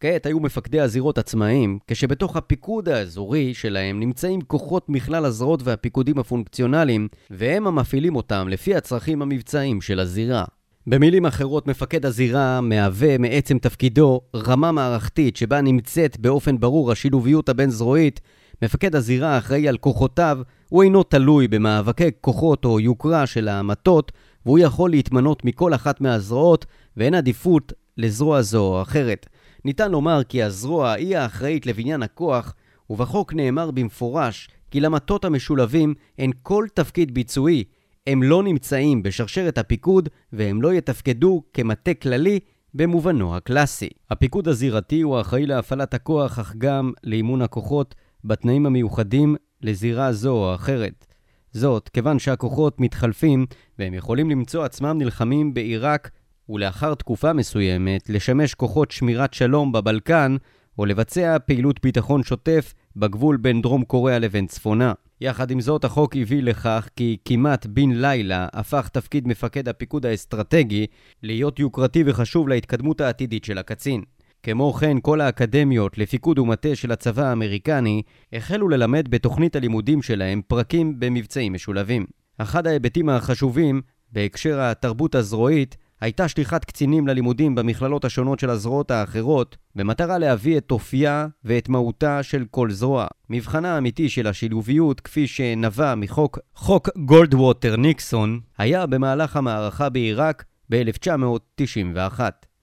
כעת היו מפקדי הזירות עצמאיים, כשבתוך הפיקוד האזורי שלהם נמצאים כוחות מכלל הזרועות והפיקודים הפונקציונליים, והם המפעילים אותם לפי הצרכים המבצעיים של הזירה. במילים אחרות, מפקד הזירה מהווה מעצם תפקידו רמה מערכתית שבה נמצאת באופן ברור השילוביות הבין-זרועית. מפקד הזירה האחראי על כוחותיו, הוא אינו תלוי במאבקי כוחות או יוקרה של המטות, והוא יכול להתמנות מכל אחת מהזרועות, ואין עדיפות לזרוע זו או אחרת. ניתן לומר כי הזרוע היא האחראית לבניין הכוח, ובחוק נאמר במפורש כי למטות המשולבים אין כל תפקיד ביצועי, הם לא נמצאים בשרשרת הפיקוד והם לא יתפקדו כמטה כללי במובנו הקלאסי. הפיקוד הזירתי הוא האחראי להפעלת הכוח, אך גם לאימון הכוחות בתנאים המיוחדים לזירה זו או אחרת. זאת, כיוון שהכוחות מתחלפים והם יכולים למצוא עצמם נלחמים בעיראק ולאחר תקופה מסוימת לשמש כוחות שמירת שלום בבלקן או לבצע פעילות ביטחון שוטף בגבול בין דרום קוריאה לבין צפונה. יחד עם זאת, החוק הביא לכך כי כמעט בן לילה הפך תפקיד מפקד הפיקוד האסטרטגי להיות יוקרתי וחשוב להתקדמות העתידית של הקצין. כמו כן, כל האקדמיות לפיקוד ומטה של הצבא האמריקני החלו ללמד בתוכנית הלימודים שלהם פרקים במבצעים משולבים. אחד ההיבטים החשובים בהקשר התרבות הזרועית הייתה שליחת קצינים ללימודים במכללות השונות של הזרועות האחרות, במטרה להביא את אופייה ואת מהותה של כל זרוע. מבחנה האמיתי של השילוביות, כפי שנבע מחוק חוק גולדווטר ניקסון, היה במהלך המערכה בעיראק ב-1991.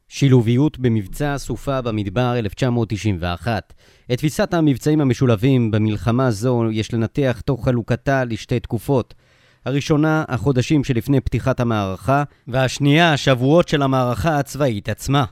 שילוביות במבצע סופה במדבר 1991. את תפיסת המבצעים המשולבים במלחמה זו יש לנתח תוך חלוקתה לשתי תקופות. הראשונה, החודשים שלפני פתיחת המערכה, והשנייה, השבועות של המערכה הצבאית עצמה.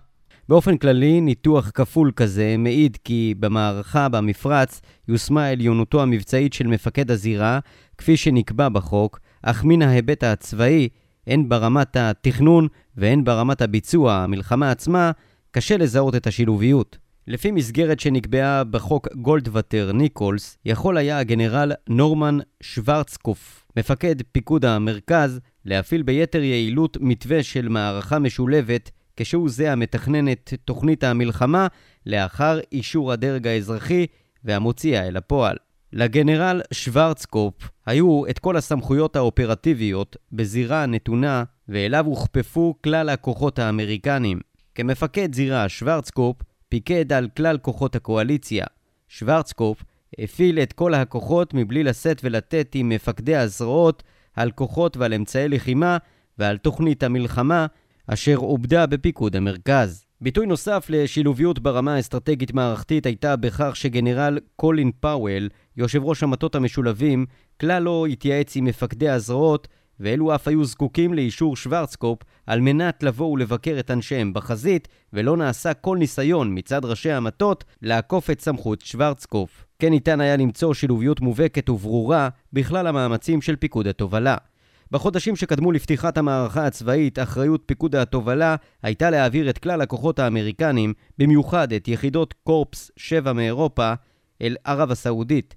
באופן כללי, ניתוח כפול כזה מעיד כי במערכה במפרץ יושמה עליונותו המבצעית של מפקד הזירה, כפי שנקבע בחוק, אך מן ההיבט הצבאי, הן ברמת התכנון והן ברמת הביצוע, המלחמה עצמה, קשה לזהות את השילוביות. לפי מסגרת שנקבעה בחוק גולדווטר ניקולס, יכול היה הגנרל נורמן שוורצקוף, מפקד פיקוד המרכז, להפעיל ביתר יעילות מתווה של מערכה משולבת, כשהוא זה המתכנן את תוכנית המלחמה, לאחר אישור הדרג האזרחי והמוציאה אל הפועל. לגנרל שוורצקופ היו את כל הסמכויות האופרטיביות בזירה הנתונה, ואליו הוכפפו כלל הכוחות האמריקנים. כמפקד זירה, שוורצקופ פיקד על כלל כוחות הקואליציה. שוורצקופ הפעיל את כל הכוחות מבלי לשאת ולתת עם מפקדי הזרועות על כוחות ועל אמצעי לחימה ועל תוכנית המלחמה אשר עובדה בפיקוד המרכז. ביטוי נוסף לשילוביות ברמה האסטרטגית מערכתית הייתה בכך שגנרל קולין פאוול, יושב ראש המטות המשולבים, כלל לא התייעץ עם מפקדי הזרועות ואלו אף היו זקוקים לאישור שוורצקופ על מנת לבוא ולבקר את אנשיהם בחזית, ולא נעשה כל ניסיון מצד ראשי המטות לעקוף את סמכות שוורצקופ. כן ניתן היה למצוא שילוביות מובהקת וברורה בכלל המאמצים של פיקוד התובלה. בחודשים שקדמו לפתיחת המערכה הצבאית, אחריות פיקוד התובלה הייתה להעביר את כלל הכוחות האמריקנים, במיוחד את יחידות קורפס 7 מאירופה, אל ערב הסעודית.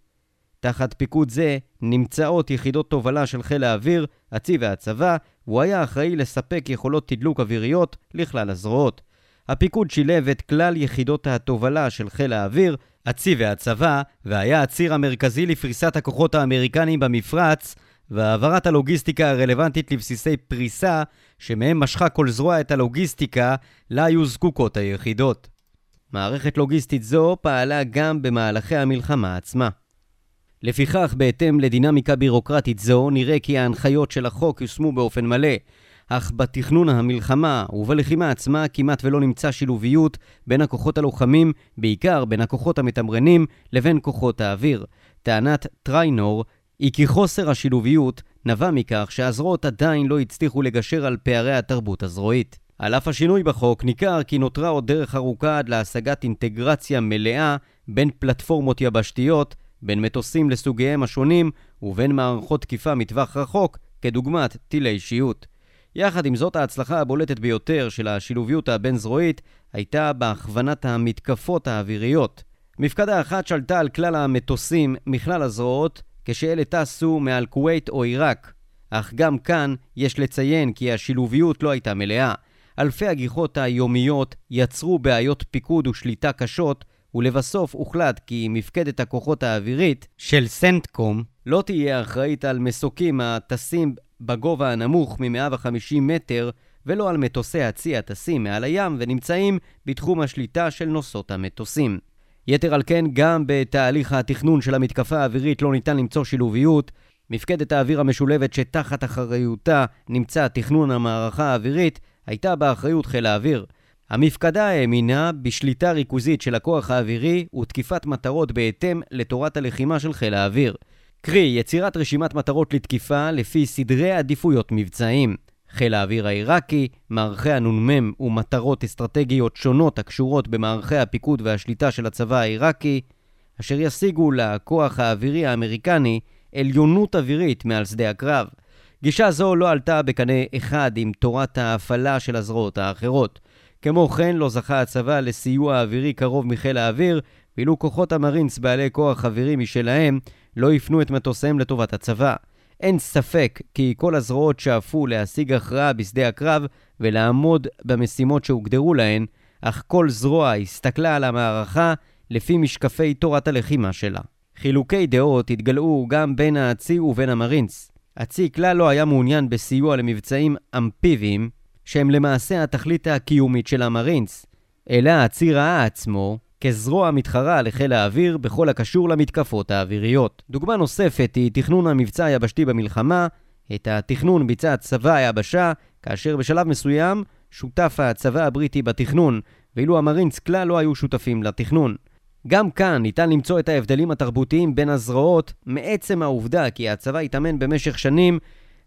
תחת פיקוד זה נמצאות יחידות תובלה של חיל האוויר, הצי והצבא, והוא היה אחראי לספק יכולות תדלוק אוויריות לכלל הזרועות. הפיקוד שילב את כלל יחידות התובלה של חיל האוויר, הצי והצבא, והיה הציר המרכזי לפריסת הכוחות האמריקניים במפרץ, והעברת הלוגיסטיקה הרלוונטית לבסיסי פריסה, שמהם משכה כל זרוע את הלוגיסטיקה, לה היו זקוקות היחידות. מערכת לוגיסטית זו פעלה גם במהלכי המלחמה עצמה. לפיכך, בהתאם לדינמיקה בירוקרטית זו, נראה כי ההנחיות של החוק יושמו באופן מלא. אך בתכנון המלחמה ובלחימה עצמה כמעט ולא נמצא שילוביות בין הכוחות הלוחמים, בעיקר בין הכוחות המתמרנים, לבין כוחות האוויר. טענת טריינור היא כי חוסר השילוביות נבע מכך שהזרועות עדיין לא הצליחו לגשר על פערי התרבות הזרועית. על אף השינוי בחוק, ניכר כי נותרה עוד דרך ארוכה עד להשגת אינטגרציה מלאה בין פלטפורמות יבשתיות בין מטוסים לסוגיהם השונים ובין מערכות תקיפה מטווח רחוק, כדוגמת טילי אישיות. יחד עם זאת, ההצלחה הבולטת ביותר של השילוביות הבין-זרועית הייתה בהכוונת המתקפות האוויריות. מפקדה אחת שלטה על כלל המטוסים מכלל הזרועות, כשאלה טסו מעל כווית או עיראק. אך גם כאן יש לציין כי השילוביות לא הייתה מלאה. אלפי הגיחות היומיות יצרו בעיות פיקוד ושליטה קשות, ולבסוף הוחלט כי מפקדת הכוחות האווירית של סנטקום לא תהיה אחראית על מסוקים הטסים בגובה הנמוך מ-150 מטר ולא על מטוסי הצי הטסים מעל הים ונמצאים בתחום השליטה של נוסעות המטוסים. יתר על כן, גם בתהליך התכנון של המתקפה האווירית לא ניתן למצוא שילוביות. מפקדת האוויר המשולבת שתחת אחריותה נמצא תכנון המערכה האווירית, הייתה באחריות חיל האוויר. המפקדה האמינה בשליטה ריכוזית של הכוח האווירי ותקיפת מטרות בהתאם לתורת הלחימה של חיל האוויר. קרי, יצירת רשימת מטרות לתקיפה לפי סדרי עדיפויות מבצעיים. חיל האוויר העיראקי, מערכי הנ"מ ומטרות אסטרטגיות שונות הקשורות במערכי הפיקוד והשליטה של הצבא העיראקי, אשר ישיגו לכוח האווירי האמריקני עליונות אווירית מעל שדה הקרב. גישה זו לא עלתה בקנה אחד עם תורת ההפעלה של הזרועות האחרות. כמו כן, לא זכה הצבא לסיוע אווירי קרוב מחיל האוויר, ואילו כוחות המרינס בעלי כוח אווירי משלהם לא הפנו את מטוסיהם לטובת הצבא. אין ספק כי כל הזרועות שאפו להשיג הכרעה בשדה הקרב ולעמוד במשימות שהוגדרו להן, אך כל זרוע הסתכלה על המערכה לפי משקפי תורת הלחימה שלה. חילוקי דעות התגלעו גם בין הצי ובין המרינס. הצי כלל לא היה מעוניין בסיוע למבצעים אמפיביים, שהם למעשה התכלית הקיומית של המרינס, אלא הצי ראה עצמו כזרוע מתחרה לחיל האוויר בכל הקשור למתקפות האוויריות. דוגמה נוספת היא תכנון המבצע היבשתי במלחמה. את התכנון ביצע צבא היבשה, כאשר בשלב מסוים שותף הצבא הבריטי בתכנון, ואילו המרינס כלל לא היו שותפים לתכנון. גם כאן ניתן למצוא את ההבדלים התרבותיים בין הזרועות מעצם העובדה כי הצבא התאמן במשך שנים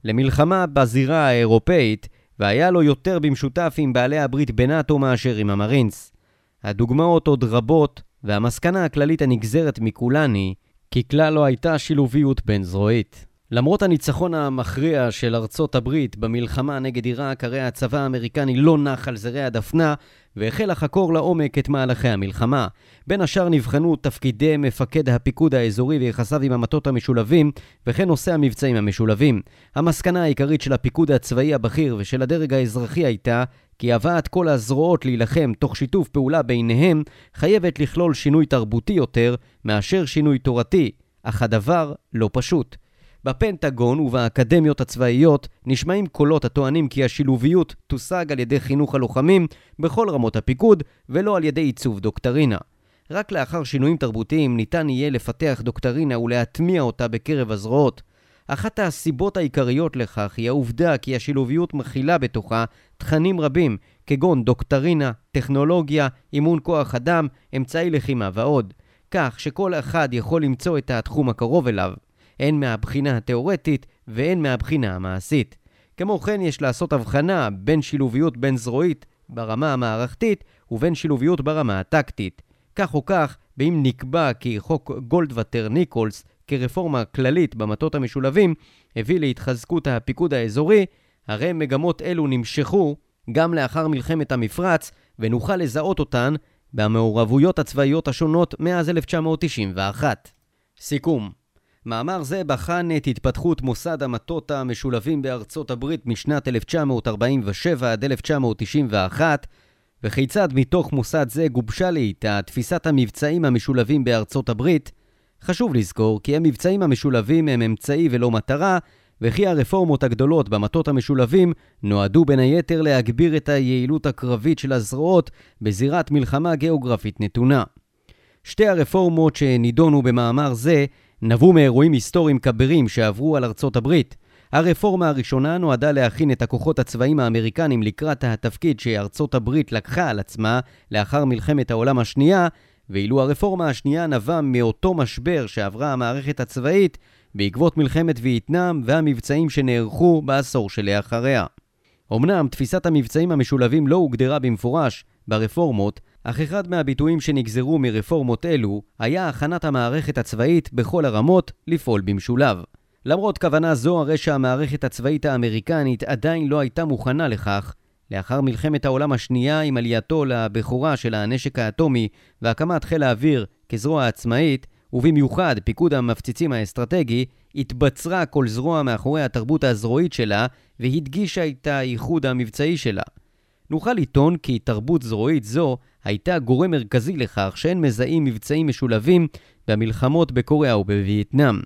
למלחמה בזירה האירופאית, והיה לו יותר במשותף עם בעלי הברית בנאטו מאשר עם המרינס. הדוגמאות עוד רבות, והמסקנה הכללית הנגזרת מכולן היא כי כלל לא הייתה שילוביות בין-זרועית. למרות הניצחון המכריע של ארצות הברית במלחמה נגד עיראק, הרי הצבא האמריקני לא נח על זרי הדפנה והחל לחקור לעומק את מהלכי המלחמה. בין השאר נבחנו תפקידי מפקד הפיקוד האזורי ויחסיו עם המטות המשולבים, וכן נושא המבצעים המשולבים. המסקנה העיקרית של הפיקוד הצבאי הבכיר ושל הדרג האזרחי הייתה כי הבאת כל הזרועות להילחם תוך שיתוף פעולה ביניהם חייבת לכלול שינוי תרבותי יותר מאשר שינוי תורתי, אך הדבר לא פשוט. בפנטגון ובאקדמיות הצבאיות נשמעים קולות הטוענים כי השילוביות תושג על ידי חינוך הלוחמים בכל רמות הפיקוד ולא על ידי עיצוב דוקטרינה. רק לאחר שינויים תרבותיים ניתן יהיה לפתח דוקטרינה ולהטמיע אותה בקרב הזרועות. אחת הסיבות העיקריות לכך היא העובדה כי השילוביות מכילה בתוכה תכנים רבים, כגון דוקטרינה, טכנולוגיה, אימון כוח אדם, אמצעי לחימה ועוד. כך שכל אחד יכול למצוא את התחום הקרוב אליו. הן מהבחינה התאורטית והן מהבחינה המעשית. כמו כן יש לעשות הבחנה בין שילוביות בין-זרועית ברמה המערכתית ובין שילוביות ברמה הטקטית. כך או כך, באם נקבע כי חוק גולדווטר ניקולס כרפורמה כללית במטות המשולבים הביא להתחזקות הפיקוד האזורי, הרי מגמות אלו נמשכו גם לאחר מלחמת המפרץ, ונוכל לזהות אותן במעורבויות הצבאיות השונות מאז 1991. סיכום מאמר זה בחן את התפתחות מוסד המטות המשולבים בארצות הברית משנת 1947 עד 1991 וכיצד מתוך מוסד זה גובשה לאיתה תפיסת המבצעים המשולבים בארצות הברית. חשוב לזכור כי המבצעים המשולבים הם אמצעי ולא מטרה, וכי הרפורמות הגדולות במטות המשולבים נועדו בין היתר להגביר את היעילות הקרבית של הזרועות בזירת מלחמה גיאוגרפית נתונה. שתי הרפורמות שנידונו במאמר זה נבעו מאירועים היסטוריים כבירים שעברו על ארצות הברית. הרפורמה הראשונה נועדה להכין את הכוחות הצבאיים האמריקנים לקראת התפקיד שארצות הברית לקחה על עצמה לאחר מלחמת העולם השנייה, ואילו הרפורמה השנייה נבעה מאותו משבר שעברה המערכת הצבאית בעקבות מלחמת וייטנאם והמבצעים שנערכו בעשור שלאחריה. אמנם תפיסת המבצעים המשולבים לא הוגדרה במפורש ברפורמות, אך אחד מהביטויים שנגזרו מרפורמות אלו היה הכנת המערכת הצבאית בכל הרמות לפעול במשולב. למרות כוונה זו, הרי שהמערכת הצבאית האמריקנית עדיין לא הייתה מוכנה לכך, לאחר מלחמת העולם השנייה עם עלייתו לבכורה של הנשק האטומי והקמת חיל האוויר כזרוע עצמאית, ובמיוחד פיקוד המפציצים האסטרטגי, התבצרה כל זרוע מאחורי התרבות הזרועית שלה והדגישה את הייחוד המבצעי שלה. נוכל לטעון כי תרבות זרועית זו הייתה גורם מרכזי לכך שאין מזהים מבצעים משולבים במלחמות בקוריאה ובווייטנאם.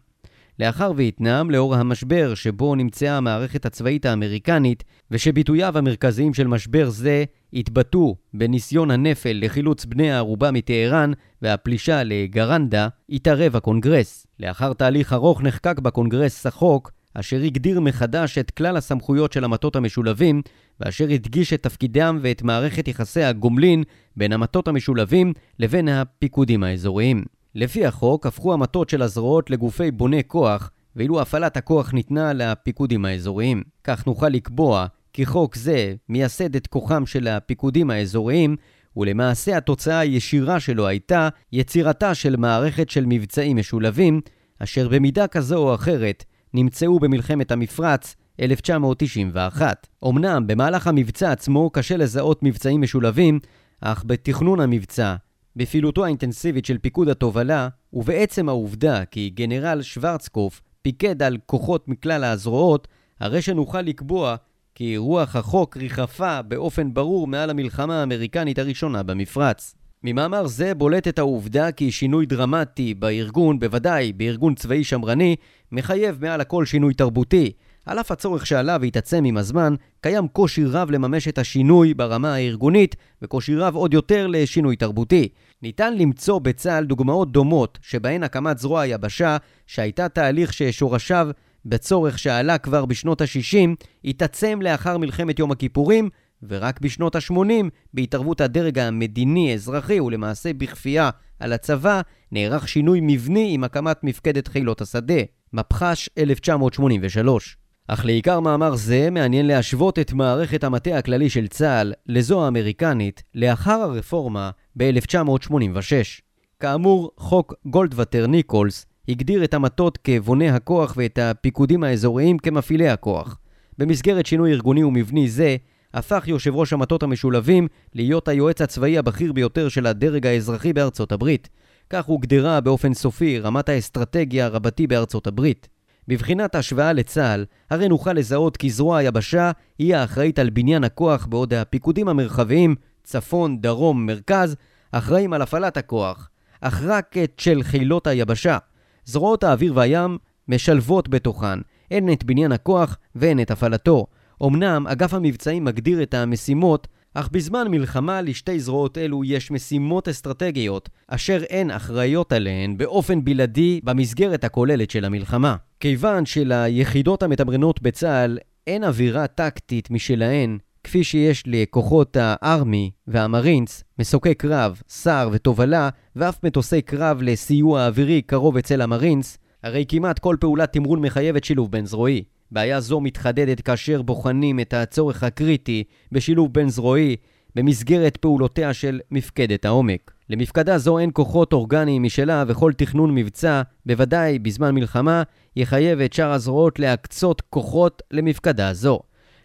לאחר וייטנאם, לאור המשבר שבו נמצאה המערכת הצבאית האמריקנית, ושביטוייו המרכזיים של משבר זה התבטאו בניסיון הנפל לחילוץ בני הערובה מטהרן והפלישה לגרנדה, התערב הקונגרס. לאחר תהליך ארוך נחקק בקונגרס החוק, אשר הגדיר מחדש את כלל הסמכויות של המטות המשולבים, ואשר הדגיש את תפקידם ואת מערכת יחסי הגומלין בין המטות המשולבים לבין הפיקודים האזוריים. לפי החוק, הפכו המטות של הזרועות לגופי בוני כוח, ואילו הפעלת הכוח ניתנה לפיקודים האזוריים. כך נוכל לקבוע כי חוק זה מייסד את כוחם של הפיקודים האזוריים, ולמעשה התוצאה הישירה שלו הייתה יצירתה של מערכת של מבצעים משולבים, אשר במידה כזו או אחרת נמצאו במלחמת המפרץ 1991. אמנם במהלך המבצע עצמו קשה לזהות מבצעים משולבים, אך בתכנון המבצע, בפעילותו האינטנסיבית של פיקוד התובלה, ובעצם העובדה כי גנרל שוורצקוף פיקד על כוחות מכלל הזרועות, הרי שנוכל לקבוע כי רוח החוק ריחפה באופן ברור מעל המלחמה האמריקנית הראשונה במפרץ. ממאמר זה בולטת העובדה כי שינוי דרמטי בארגון, בוודאי בארגון צבאי שמרני, מחייב מעל הכל שינוי תרבותי. על אף הצורך שעלה והתעצם עם הזמן, קיים קושי רב לממש את השינוי ברמה הארגונית, וקושי רב עוד יותר לשינוי תרבותי. ניתן למצוא בצה"ל דוגמאות דומות, שבהן הקמת זרוע היבשה, שהייתה תהליך ששורשיו בצורך שעלה כבר בשנות ה-60, התעצם לאחר מלחמת יום הכיפורים, ורק בשנות ה-80, בהתערבות הדרג המדיני-אזרחי ולמעשה בכפייה על הצבא, נערך שינוי מבני עם הקמת מפקדת חילות השדה, מפח"ש 1983. אך לעיקר מאמר זה מעניין להשוות את מערכת המטה הכללי של צה"ל לזו האמריקנית לאחר הרפורמה ב-1986. כאמור, חוק גולדווטר ניקולס הגדיר את המטות כבוני הכוח ואת הפיקודים האזוריים כמפעילי הכוח. במסגרת שינוי ארגוני ומבני זה, הפך יושב ראש המטות המשולבים להיות היועץ הצבאי הבכיר ביותר של הדרג האזרחי בארצות הברית. כך הוגדרה באופן סופי רמת האסטרטגיה רבתי בארצות הברית. בבחינת השוואה לצה"ל, הרי נוכל לזהות כי זרוע היבשה היא האחראית על בניין הכוח, בעוד הפיקודים המרחביים, צפון, דרום, מרכז, אחראים על הפעלת הכוח, אך רק את של חילות היבשה. זרועות האוויר והים משלבות בתוכן, הן את בניין הכוח והן את הפעלתו. אמנם אגף המבצעים מגדיר את המשימות, אך בזמן מלחמה לשתי זרועות אלו יש משימות אסטרטגיות, אשר הן אחראיות עליהן באופן בלעדי במסגרת הכוללת של המלחמה. כיוון שליחידות המתמרנות בצה"ל אין אווירה טקטית משלהן, כפי שיש לכוחות הארמי והמרינס, מסוקי קרב, שר ותובלה, ואף מטוסי קרב לסיוע אווירי קרוב אצל המרינס, הרי כמעט כל פעולת תמרון מחייבת שילוב בין זרועי. בעיה זו מתחדדת כאשר בוחנים את הצורך הקריטי בשילוב בין זרועי במסגרת פעולותיה של מפקדת העומק. למפקדה זו אין כוחות אורגניים משלה וכל תכנון מבצע, בוודאי בזמן מלחמה, יחייב את שאר הזרועות להקצות כוחות למפקדה זו.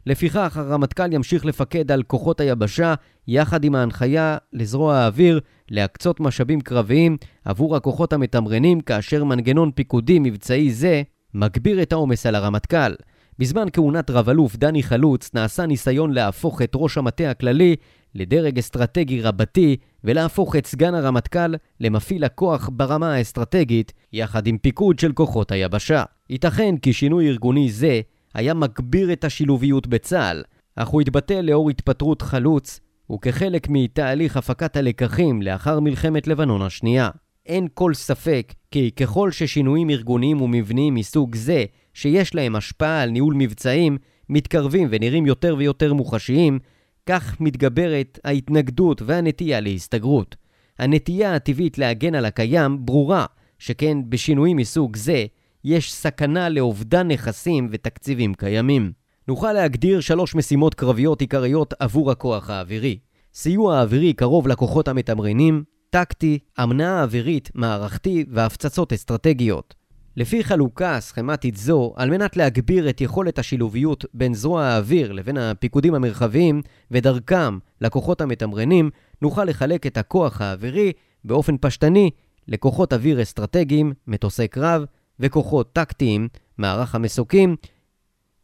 לפיכך הרמטכ"ל ימשיך לפקד על כוחות היבשה יחד עם ההנחיה לזרוע האוויר להקצות משאבים קרביים עבור הכוחות המתמרנים כאשר מנגנון פיקודי מבצעי זה מגביר את העומס על הרמטכ"ל. בזמן כהונת רב-אלוף דני חלוץ נעשה ניסיון להפוך את ראש המטה הכללי לדרג אסטרטגי רבתי ולהפוך את סגן הרמטכ"ל למפעיל הכוח ברמה האסטרטגית יחד עם פיקוד של כוחות היבשה. ייתכן כי שינוי ארגוני זה היה מגביר את השילוביות בצה"ל, אך הוא התבטא לאור התפטרות חלוץ וכחלק מתהליך הפקת הלקחים לאחר מלחמת לבנון השנייה. אין כל ספק כי ככל ששינויים ארגוניים ומבניים מסוג זה, שיש להם השפעה על ניהול מבצעים, מתקרבים ונראים יותר ויותר מוחשיים, כך מתגברת ההתנגדות והנטייה להסתגרות. הנטייה הטבעית להגן על הקיים ברורה, שכן בשינויים מסוג זה, יש סכנה לאובדן נכסים ותקציבים קיימים. נוכל להגדיר שלוש משימות קרביות עיקריות עבור הכוח האווירי. סיוע אווירי קרוב לכוחות המתמרנים, טקטי, אמנה אווירית, מערכתי והפצצות אסטרטגיות. לפי חלוקה סכמטית זו, על מנת להגביר את יכולת השילוביות בין זרוע האוויר לבין הפיקודים המרחביים ודרכם לכוחות המתמרנים, נוכל לחלק את הכוח האווירי באופן פשטני לכוחות אוויר אסטרטגיים, מטוסי קרב, וכוחות טקטיים, מערך המסוקים,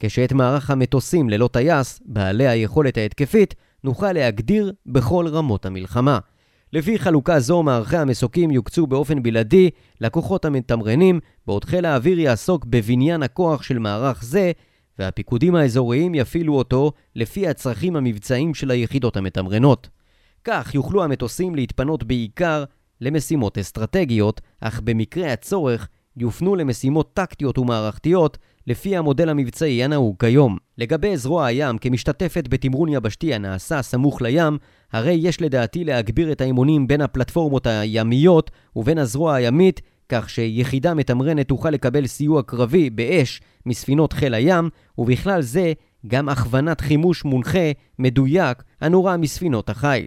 כשאת מערך המטוסים ללא טייס, בעלי היכולת ההתקפית, נוכל להגדיר בכל רמות המלחמה. לפי חלוקה זו, מערכי המסוקים יוקצו באופן בלעדי לכוחות המתמרנים, בעוד חיל האוויר יעסוק בבניין הכוח של מערך זה, והפיקודים האזוריים יפעילו אותו לפי הצרכים המבצעיים של היחידות המתמרנות. כך יוכלו המטוסים להתפנות בעיקר למשימות אסטרטגיות, אך במקרה הצורך יופנו למשימות טקטיות ומערכתיות לפי המודל המבצעי הנהוג כיום. לגבי זרוע הים כמשתתפת בתמרון יבשתי הנעשה סמוך לים, הרי יש לדעתי להגביר את האימונים בין הפלטפורמות הימיות ובין הזרוע הימית, כך שיחידה מתמרנת תוכל לקבל סיוע קרבי באש מספינות חיל הים, ובכלל זה גם הכוונת חימוש מונחה, מדויק, הנורא מספינות החיל.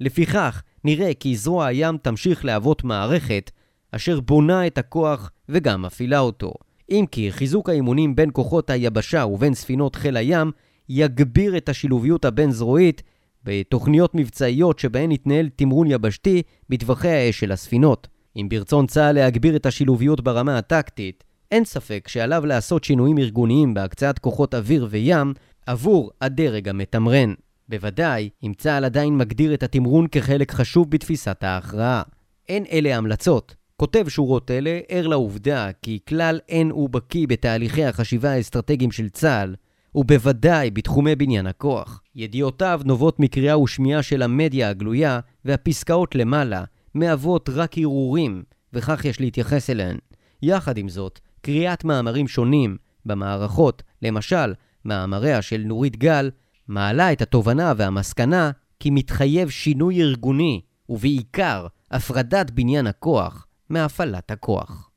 לפיכך, נראה כי זרוע הים תמשיך להוות מערכת אשר בונה את הכוח וגם מפעילה אותו. אם כי חיזוק האימונים בין כוחות היבשה ובין ספינות חיל הים יגביר את השילוביות הבין-זרועית בתוכניות מבצעיות שבהן יתנהל תמרון יבשתי בטווחי האש של הספינות. אם ברצון צה"ל להגביר את השילוביות ברמה הטקטית, אין ספק שעליו לעשות שינויים ארגוניים בהקצאת כוחות אוויר וים עבור הדרג המתמרן. בוודאי, אם צה"ל עדיין מגדיר את התמרון כחלק חשוב בתפיסת ההכרעה. אין אלה המלצות, כותב שורות אלה ער לעובדה כי כלל אין הוא בקיא בתהליכי החשיבה האסטרטגיים של צה"ל, ובוודאי בתחומי בניין הכוח. ידיעותיו נובעות מקריאה ושמיעה של המדיה הגלויה, והפסקאות למעלה מהוות רק הרהורים, וכך יש להתייחס אליהן. יחד עם זאת, קריאת מאמרים שונים במערכות, למשל, מאמריה של נורית גל, מעלה את התובנה והמסקנה כי מתחייב שינוי ארגוני, ובעיקר הפרדת בניין הכוח, מהפעלת הכוח.